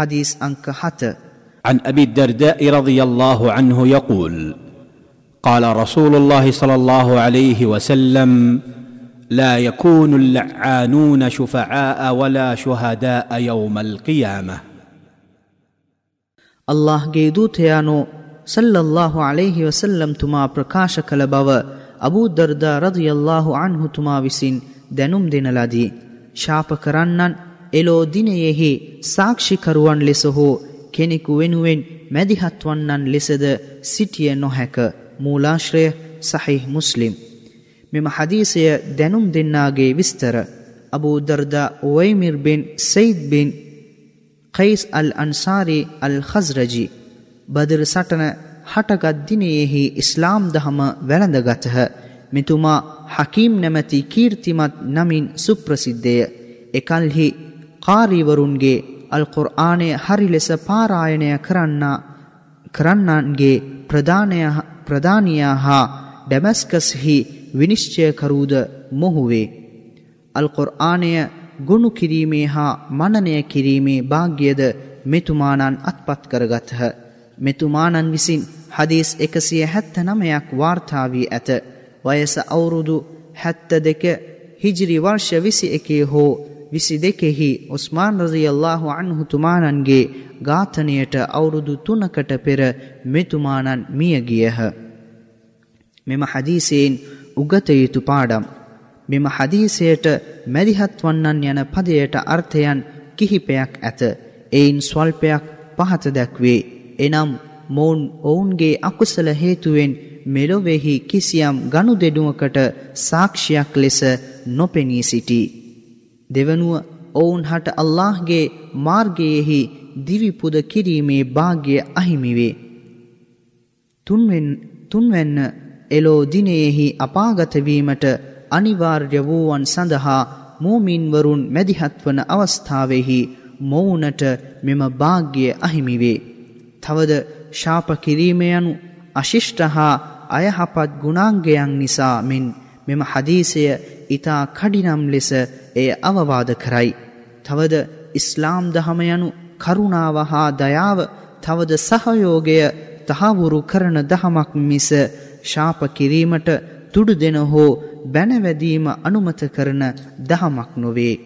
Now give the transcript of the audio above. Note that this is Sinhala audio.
حديث أنك حتى عن أبي الدرداء رضي الله عنه يقول قال رسول الله صلى الله عليه وسلم لا يكون اللعانون شفعاء ولا شهداء يوم القيامة. الله جيدو تيانو صلى الله عليه وسلم تما ವಸಲ್ಲಂ ತುಮಾ أبو ಕಲಬವ رضي الله عنه تما بسين دنم دين لدي شاپ ಕರನ್ನನ್ එලෝ දිනයෙහි සාක්ෂිකරුවන් ලෙස හෝ කෙනෙකු වෙනුවෙන් මැදිහත්වන්නන් ලෙසද සිටිය නොහැක. මූලාශ්‍රය සහිහ මුස්ලිම්. මෙම හදීසය දැනුම් දෙන්නාගේ විස්තර. අබූ දර්දා ඔවයිමිර් බෙන් සයිද් බෙන් කයිස් අල් අන්සාරි අල් khazරජි බදර සටන හටගත් දිනයෙහි ඉස්ලාම් දහම වැළඳගතහ. මෙතුමා හකීම් නැමැති කීර්තිමත් නමින් සුප්‍රසිද්ධය. එකල්හි කාරීවරුන්ගේ අල් කුර්ආනය හරි ලෙස පාරායනය කරන්න කරන්නන්ගේ ප්‍රධානයා හා ඩැමස්කස්හි විනිශ්චයකරුද මොහුවේ. අල් කුර්ආනය ගුණු කිරීමේ හා මනනය කිරීමේ භාග්‍යද මෙතුමානන් අත්පත් කරගත්හ. මෙතුමානන් විසින් හදීස් එකසිය හැත්ත නමයක් වාර්තාාවී ඇත. වයස අවුරුදු හැත්ත දෙක හිජිරි වර්ෂ විසි එකේ හෝ විසි දෙකෙහි ඔස්මාන් රසියල්له අන්හුතුමානන්ගේ ඝාතනයට අවුරුදු තුනකට පෙර මෙතුමානන් මියගියහ. මෙම හදීසයෙන් උගත යුතු පාඩම් මෙම හදීසයට මැදිහත් වන්නන් යන පදයට අර්ථයන් කිහිපයක් ඇත. එයින් ස්වල්පයක් පහත දැක්වේ. එනම් මොවුන් ඔවුන්ගේ අකුසල හේතුවෙන් මෙලොවෙහි කිසියම් ගනු දෙඩුවකට සාක්ෂියක් ලෙස නොපෙනී සිටී. දෙවනුව ඔවුන් හට අල්لهගේ මාර්ගයෙහි දිවිපුද කිරීමේ භාග්‍ය අහිමිවේ. තුන්වෙන්න එලෝ දිනයෙහි අපාගතවීමට අනිවාර්ය වූවන් සඳහා මූමින්වරුන් මැදිහත්වන අවස්ථාවෙහි මොවුනට මෙම භාග්‍ය අහිමිවේ. තවද ශාප කිරීම යනු අශිෂ්ට හා අයහපත් ගුණාංගයන් නිසා මෙන් මෙම හදීසය ඊතා කඩිනම් ලෙස එය අවවාද කරයි. තවද ඉස්ලාම් දහම යනු කරුණාව හා දයාව තවද සහයෝගය තහවුරු කරන දහමක් මිස ශාප කිරීමට තුඩු දෙන හෝ බැනවැදීම අනුමත කරන දහමක් නොවේ.